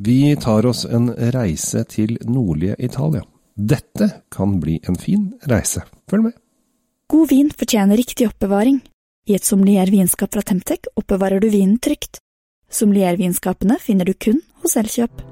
Vi tar oss en reise til nordlige Italia. Dette kan bli en fin reise. Følg med. God vin fortjener riktig oppbevaring. I et sommelier-vinskap fra Temtec oppbevarer du vinen trygt. Sommelier-vinskapene finner du kun hos Elkjøp.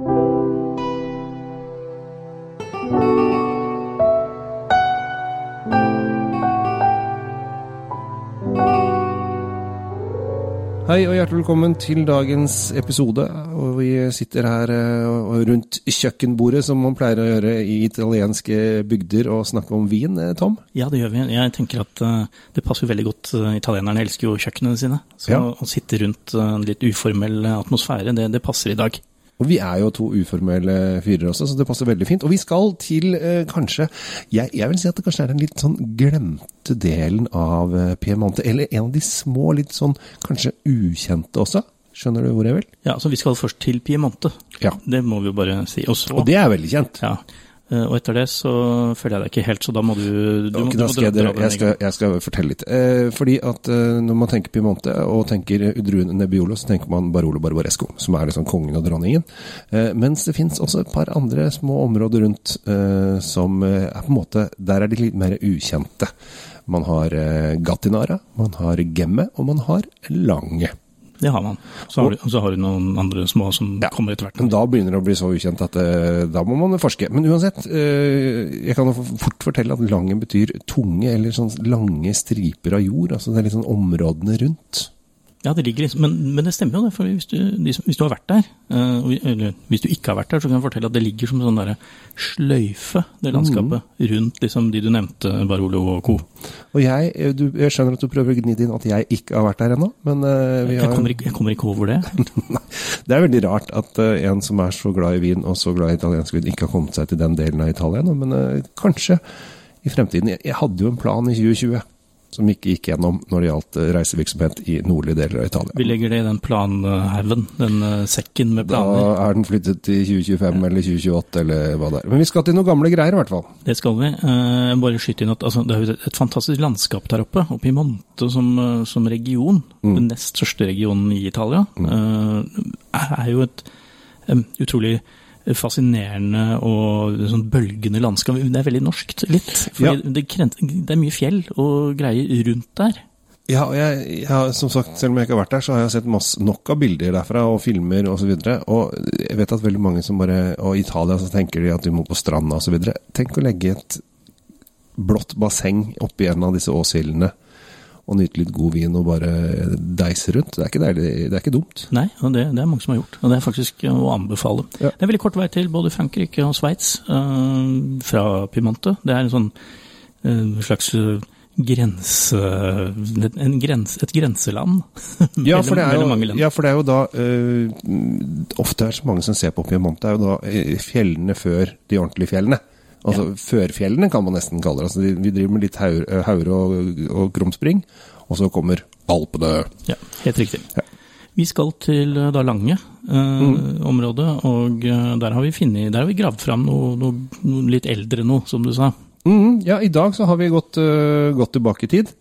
Hei og hjertelig velkommen til dagens episode. Og vi sitter her eh, rundt kjøkkenbordet, som man pleier å gjøre i italienske bygder, og snakke om vin. eh, Tom? Ja, det gjør vi. Jeg tenker at eh, det passer veldig godt. Italienerne elsker jo kjøkkenene sine. Så Ja. å sitte rundt en litt uformell atmosfære, det, det passer i dag. Og vi er jo to uformelle fyrer også, så det passer veldig fint. Og vi skal til eh, kanskje jeg, jeg vil si at det kanskje er den litt sånn glemte delen av eh, Piemonte. Eller en av de små, litt sånn kanskje ukjente også. Skjønner du hvor jeg vil? Ja, så vi skal først til Piemonte. Ja. Det må vi jo bare si. Og så Og det er veldig kjent. Ja. Eh, Og etter det så føler jeg deg ikke helt, så da må du, du, må- Ok, da skal jeg, dra- dra jeg, skal, jeg skal fortelle litt. Eh, fordi at eh, når man tenker Piemonte og tenker Udruen Nebbiolo, så tenker man Barolo Barbaresco, som er liksom kongen og dronningen. Eh, mens det fins også et par andre små områder rundt eh, som eh, er på en måte Der er de litt mer ukjente. Man har Gattinara, man har Gemme, og man har Lange. Det har man. Så har, du, så har du noen andre små som Ja. kommer etter hvert. Men da begynner det å bli så ukjent at eh, da må man forske. Men uansett, eh, jeg kan fort fortelle at Langen betyr tunge, eller sånn lange striper av jord. Altså det er litt sånn områdene rundt. Ja, det ligger liksom, men, men det stemmer jo det. for Hvis du, hvis du har vært der, eh, eller hvis du ikke har vært der, så kan jeg fortelle at det ligger som en sånn sløyfe, det landskapet, Mm. rundt liksom de du nevnte, Barolo og co. Og jeg, eh, du, jeg skjønner at du prøver å gni det inn at jeg ikke har vært der ennå, men eh, vi Jeg kommer, ikke, jeg kommer ikke over det. det er veldig rart at eh, en som er så glad i vin og så glad i italiensk vin, ikke har kommet seg til den delen av Italia ennå. Men kanskje i fremtiden. Jeg, jeg hadde jo en plan i 2020 som ikke gikk gjennom når det gjaldt eh, reisevirksomhet i nordlige deler av Italia. Vi legger det i den planhaugen, den eh, sekken med planer. Da er den flyttet til 2025 eller 2028 eller hva det er. Men vi skal til noen gamle greier i hvert fall. Det skal vi. Jeg bare skyte inn at altså, det er jo et fantastisk landskap der oppe. Oppe i Monte som, eh, som region, den nest største regionen i Italia, Mm. er jo et utrolig fascinerende og sånn bølgende landskap. Det er veldig norskt, litt. For Ja. det, det er mye fjell og greier rundt der. Ja, og jeg, jeg har, som sagt, selv om jeg ikke har vært der, så har jeg sett masse, nok av bilder derfra, og filmer osv. Og, så og jeg vet at veldig mange som bare Og i Italia så tenker de at de må på stranda osv. Tenk å legge et blått basseng oppi en av disse åshillene og nyte litt god vin og bare deise rundt. Det er ikke, deilig, det er ikke dumt. Nei, og det, det er mange som har gjort, og det er faktisk eh, å anbefale. Ja. Det er veldig kort vei til både Frankrike og Sveits eh, fra Piemonte. Det er en sånn eh, slags grense... En grens, et grenseland Ja, for det er jo, ja, for det er jo da øh, Ofte er det så mange som ser på Piemonte, er jo da øh, fjellene før de ordentlige fjellene. Altså førfjellene, kan man nesten kalle det. Altså, vi driver med litt haur, haure og, og krumspring, og så kommer Alpene. Ja, helt riktig. Ja. Vi skal til eh, da Lange eh, Mm. området, og eh, der har vi finnet, der har vi gravd fram noe, noe, noe litt eldre noe, som du sa. Mm, ja, i dag så har vi gått, uh, gått tilbake i tid.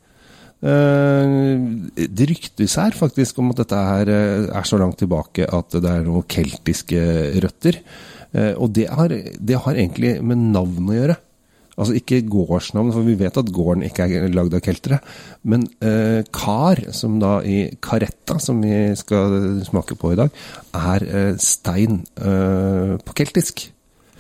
Uh, det ryktes her faktisk om at dette her er så langt tilbake at det er noen keltiske røtter. Eh, og det har, det har egentlig med navn å gjøre. Altså ikke gårdsnavn, for vi vet at gården ikke er lagd av keltere. Men eh, kar, som da i caretta, som vi skal smake på i dag, er eh, stein eh, på keltisk.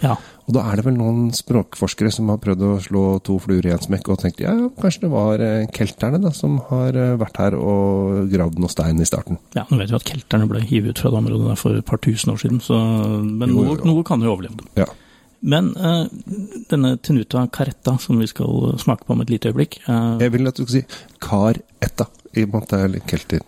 Ja, Og da er det vel noen språkforskere som har prøvd å slå to fluer i en smekk og tenkt ja, kanskje det var eh, kelterne da, som har eh, vært her og gravd noe stein i starten. ja, nå vet vi at kelterne ble hivet ut fra det området der for et par tusen år siden, så, men Jo, noe, noe kan jo overleve. Ja. Men uh, denne Tenuta Caretta, som vi skal smake på om et lite øyeblikk, uh, Jeg vil at du skal si caretta, i og med at det er litt kelter.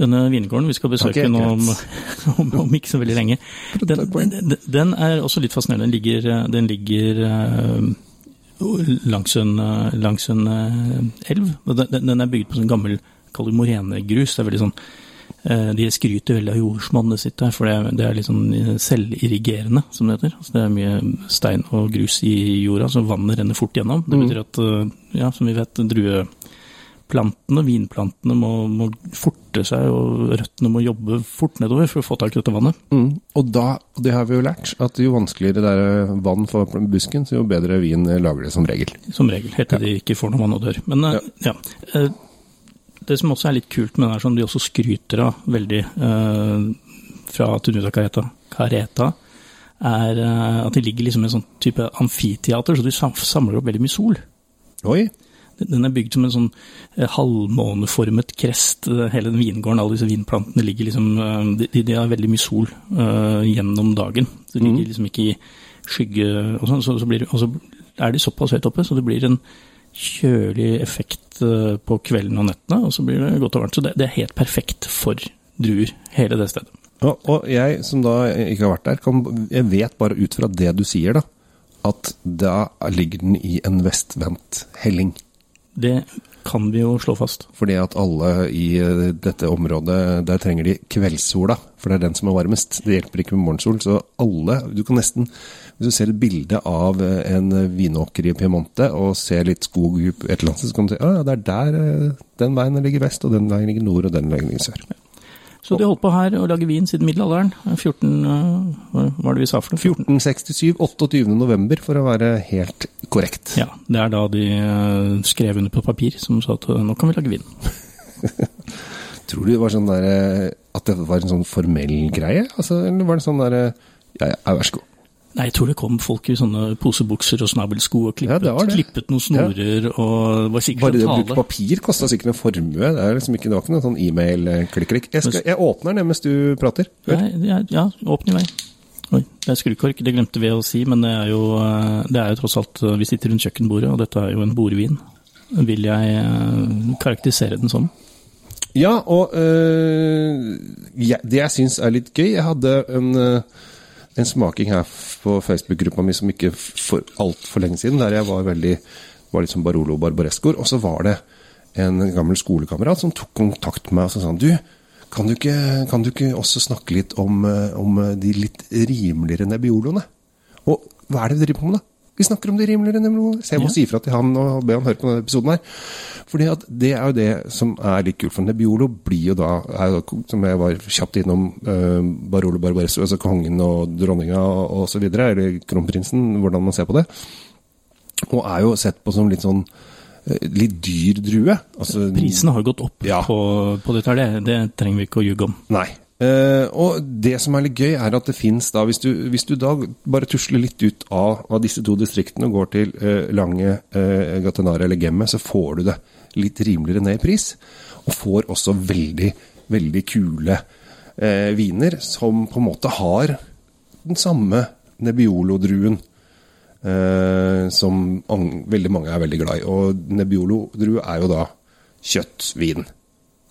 Denne vingården vi skal besøke nå om, om, om ikke så veldig lenge, den, den, er også litt fascinerende. Den ligger, eh, den ligger eh, langs en, eh, langs en elv. Den, den- er bygd på sånn gammel kalimorenegrus. det er veldig sånn De skryter veldig av jordsmonnet sitt der, for det er, litt sånn selvirrigerende, som det heter. Altså det er mye stein og grus i jorda, så vannet renner fort gjennom. Det betyr at, ja, som vi vet, plantene, vinplantene, må, må forte seg, og røttene må jobbe fort nedover for å få tak i dette vannet. Mm. Og da, det har vi jo lært, at jo vanskeligere det er vann for busken, så jo bedre vin lager det som regel. Som regel, helt til de ikke får noe vann og dør. Men eh, ja. ja. Det som også er litt kult med det her, som de også skryter av veldig eh, fra Tunuta Careta, Careta er eh, at de ligger liksom i en sånn type amfiteater, så de samler opp veldig mye sol. Oi. Den er bygd som en sånn eh, halvmåneformet krest. Eh, hele den vingården, alle disse vinplantene ligger liksom eh, De, de har veldig mye sol uh, gjennom dagen. De ligger mm. liksom ikke i skygge og sånn. Så, så, blir, og så er de såpass høyt oppe, så det blir en kjølig effekt på kvelden og nettene, og så blir det godt og varmt. Så det, det er helt perfekt for druer, hele det stedet. Og, og, jeg som da ikke har vært der, kan, jeg vet bare ut fra det du sier, da, at da ligger den i en vestvendt helling. Det kan vi jo slå fast. Fordi at alle i eh, dette området, der trenger de kveldssola. For det er den som er varmest. Det hjelper ikke med morgensol. Så alle Du kan nesten Hvis du ser et bilde av eh, en vinåker i Piemonte og ser litt skog et eller annet så kan du si ah, det er der eh, den veien ligger vest, og den veien ligger nord, og den veien ligger sør. Så de holdt på her å lage vin siden middelalderen. 14, hva var det vi sa for noe? 1467, 28. november for å være helt korrekt. Ja, det er da de eh, skrev under på papir som sa at eh, nå kan vi lage vin. Tror du det var sånn der, eh, at det var en sånn formell greie? Altså, eller var det sånn derre ja, ja, vær så god. Nei, jeg tror det kom folk i sånne posebukser og snabelsko og klippet, ja, det det. klippet noen snorer ja. og var sikkert Bare det å bruke papir kosta sikkert en formue. Det er liksom ikke, det var ikke noe sånn e-mail-klikk-klikk. Jeg, jeg, åpner den mens du prater. Nei, ja, åpne i vei. Oi, det er skrukork, det glemte vi å si, men det er, jo, eh, det er jo tross alt Vi sitter rundt kjøkkenbordet, og dette er jo en bordvin. Vil jeg eh, karakterisere den som. Ja, og øh, ja, det jeg syns er litt gøy Jeg hadde en øh, en smaking her på Facebook-gruppa mi som ikke for altfor lenge siden, der jeg var veldig var litt som Barolo Barbarescoer. Og så var det en gammel skolekamerat som tok kontakt med meg og sa sånn du, kan du, ikke, kan du ikke også snakke litt om, eh, om de litt rimeligere Nebbioloene? Og hva er det vi driver på med, da? Vi snakker om det rimeligere Nebbioloene. Så jeg må ja. si ifra til han og be han høre på denne episoden her. Fordi at det er jo det som er litt kult. For Nebiolo blir jo da, er, som jeg var kjapt innom, uh, Barolo Barbaresso, altså kongen og dronninga og, og så videre, eller kronprinsen, hvordan man ser på det. Og er jo sett på som litt sånn eh, litt dyr drue. Altså, Prisen har gått opp ja. på, på dette, det, det trenger vi ikke å ljuge om. Nei, Uh, og det som er litt gøy, er at det fins da hvis du, hvis du, da bare tusler litt ut av, av disse to distriktene og går til uh, Lange, uh, Gatenare eller Gemme, så får du det litt rimeligere ned i pris. Og får også veldig, veldig kule uh, viner som på en måte har den samme Nebbiolo-druen som veldig mange er veldig glad i. Og Nebbiolo-drue er jo da kjøttvin.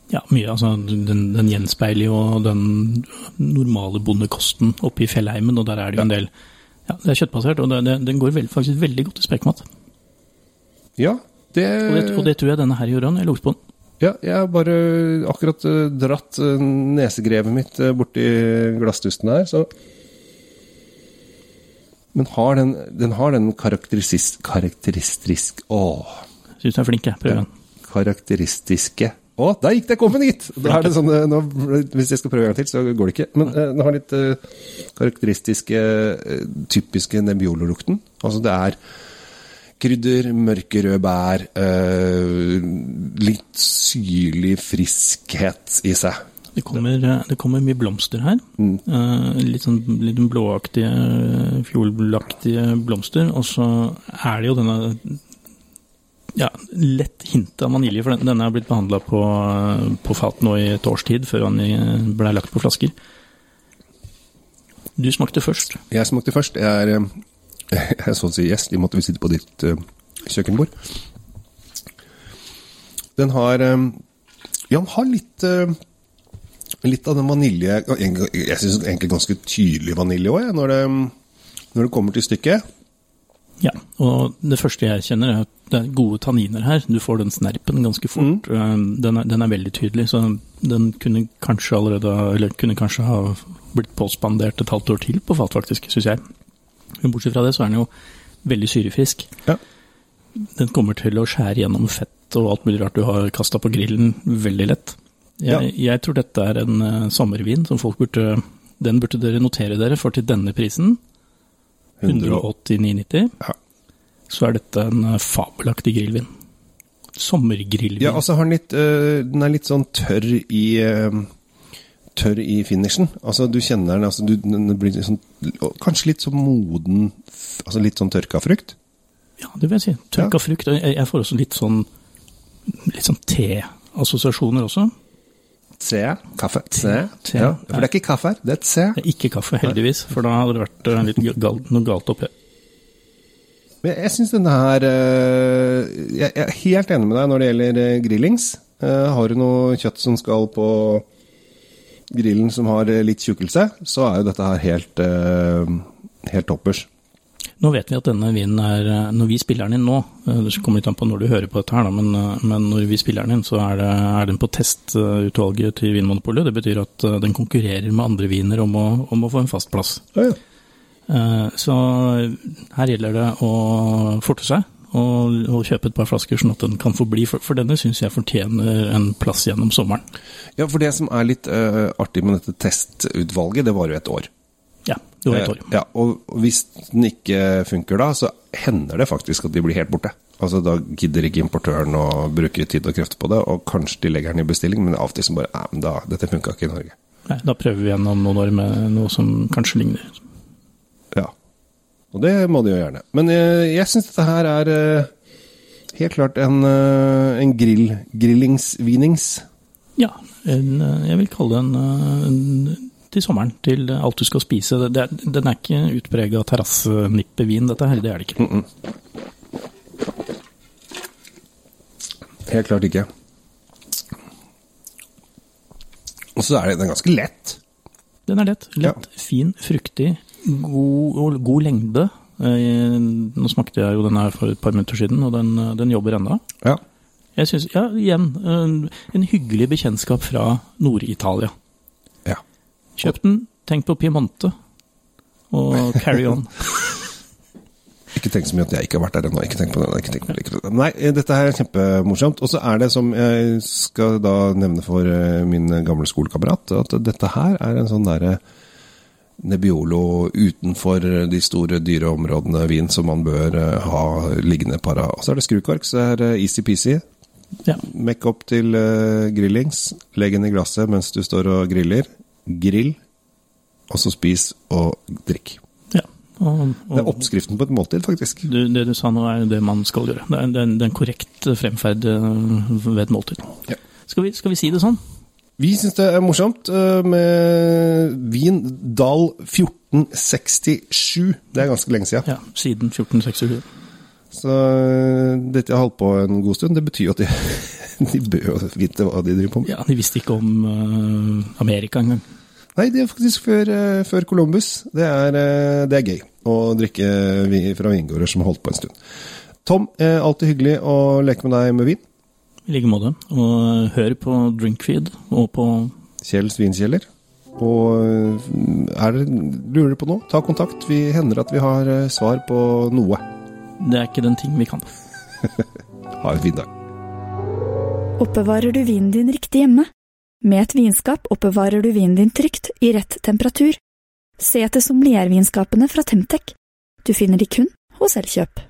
Ja, mye. altså Den, den gjenspeiler jo den normale bondekosten oppe i fjellheimen, og der er det jo en del Ja, det er kjøttbasert, og det, det, den går veld, faktisk veldig godt i spekmat. Ja, det... Og, det og det tror jeg denne her gjør han. Jeg lukter på den. Ja, jeg har bare akkurat uh, dratt uh, nesegrevet mitt borti glasstusten her, så Men har den, den har den karakteristisk Karakteristisk Åh. Syns du er flink, jeg. Prøv den. Karakteristiske å, der gikk det kommen, gitt! Da er det sånn, eh, nå, hvis jeg skal prøve en gang til, så går det ikke. Men uh, den har litt uh, karakteristiske, uh, typiske Nebbiolo-lukten. Altså det er krydder, mørke røde bær, litt syrlig friskhet i seg. Det kommer, det kommer mye blomster her. Mm. litt sånn litt blåaktige, fiolaktige blomster. Og så er det jo denne ja, lett hint av vanilje, for denne har blitt behandla på, på, fat nå i et års tid, før den ble lagt på flasker. Du smakte først. Jeg smakte først. Jeg er, jeg er sånn å si gjest, i måte vi sitter på ditt uh, kjøkkenbord. Den har um, Ja, den har litt uh, Litt av den vanilje Jeg syns egentlig ganske tydelig vanilje òg, når, når det kommer til stykket. Ja, og det første jeg kjenner er at det er gode tanniner her. Du får den snerpen ganske fort. Mm. Eh, den, er, den, er, veldig tydelig, så den kunne kanskje allerede Eller kunne kanskje ha blitt påspandert et halvt år til på fat, faktisk, syns jeg. Men bortsett fra det, så er den jo veldig syrefrisk. Ja. Den kommer til å skjære gjennom fett og alt mulig rart du har kasta på grillen veldig lett. Jeg, jeg tror dette er en uh, sommervin som folk burde Den burde dere notere dere, for til denne prisen, 189,90, Ja. så er dette en uh, fabelaktig grillvin. Sommergrillvin. Ja, altså har den litt øh, Den er litt sånn tørr i øh, Tørr i finishen. Altså du kjenner den altså, du, Den blir sånn Kanskje litt sånn moden Altså litt sånn tørka frukt? Ja, det vil jeg si. Tørka frukt. Jeg, jeg får også litt sånn litt sånn te-assosiasjoner også. Te? Kaffe? C. C. Ja, for det er ikke kaffe her, det er te. Det er Ikke kaffe, heldigvis, for da hadde det vært eh, litt galt, noe galt oppi. Men jeg syns denne her øh, Jeg er helt enig med deg når det gjelder øh, grillings. Eh, har du noe kjøtt som skal på grillen som har litt tjukkelse, så er jo dette her helt, helt toppers. Nå vet vi at denne vinen er eh, Når vi spiller den inn nå, eh, det kommer litt an på når du hører på dette her, da, men, eh, men når vi spiller den inn, så er, det, er den på testutvalget til Vinmonopolet. Det betyr at den konkurrerer med andre viner om å, om å få en fast plass. Ja, ja. Eh, Så her gjelder det å forte seg og, og kjøpe et par flasker, sånn at den kan få bli. For, for denne syns jeg fortjener en plass gjennom sommeren. Ja, for det som er litt uh, artig med dette testutvalget, det varer jo et år. Ja, har et år. Eh, Ja, og hvis den ikke funker da, så hender det faktisk at de blir helt borte. Altså Da gidder ikke importøren å bruke tid og krefter på det, og kanskje de legger den i bestilling, men av og til som bare Nei, men da, dette funka ikke i Norge. Nei, da prøver vi igjen om noen år med noe som kanskje ligner. Ja. Og det må de jo gjerne. Men jeg, jeg syns dette her er eh, helt klart en, eh, en grill, grillingsvinings. Ja, en, eh, jeg vil kalle det en, eh, en til sommeren, til alt du skal spise. Det, det, den er ikke utprega terrassenippevin, dette her. Det er det ikke. Helt klart ikke. Og så er den ganske lett. Den er lett. Lett, fin, fruktig, god, god lengde. Eh, Nå smakte jeg jo den her for et par minutter siden, og den, eh, den jobber ennå. Ja. Jeg synes, ja, igjen, en, en hyggelig bekjentskap fra Nord-Italia. Kjøp den, tenk på Piemonte, og carry on. Ikke tenk så mye at jeg ikke har vært der ennå. Ikke tenk på det. Ikke tenk på det. Ikke. Nei, dette her er kjempemorsomt. Og så er det som jeg skal da nevne for eh, min gamle skolekamerat, at dette her er en sånn derre Nebbiolo utenfor de store dyreområdene vin som man bør eh, ha liggende para. Og så er det skrukork, så er det easy-peasy. Ja. Mekk opp til eh, grillings. Legg den i glasset mens du står og griller. Grill, og så spis og drikk. ja. Og, Det er oppskriften på et måltid, faktisk. du, det du sa nå, er det man skal gjøre. Det er, det er, en- det er en korrekt fremferd eh, ved et måltid. Ja. Skal, vi, skal vi si det sånn? Vi syns det er morsomt eh, med vin Dal 1467. Det er ganske lenge siden. Ja, siden 1467. Så eh, dette har holdt på en god stund. Det betyr jo at de, de bør vite hva de driver på med. Ja, de visste ikke om eh, Amerika engang. Nei, det er faktisk før, eh, før Columbus. Det er, eh, det er gøy å drikke fra vingårder som har holdt på en stund. Tom, eh, alltid hyggelig å leke med deg med vin. I like måte. Og hør på Drinkfeed og på Kjells vinkjeller. Og er det, lurer dere på noe, ta kontakt. Vi hender at vi har svar på noe. Det er ikke den ting vi kan. Ha en fin dag. Oppbevarer du vinen din riktig hjemme? Med et vinskap oppbevarer du vinen din trygt, i rett temperatur. Se etter sommeliervinskapene fra Temtec. Du finner de kun hos Elkjøp.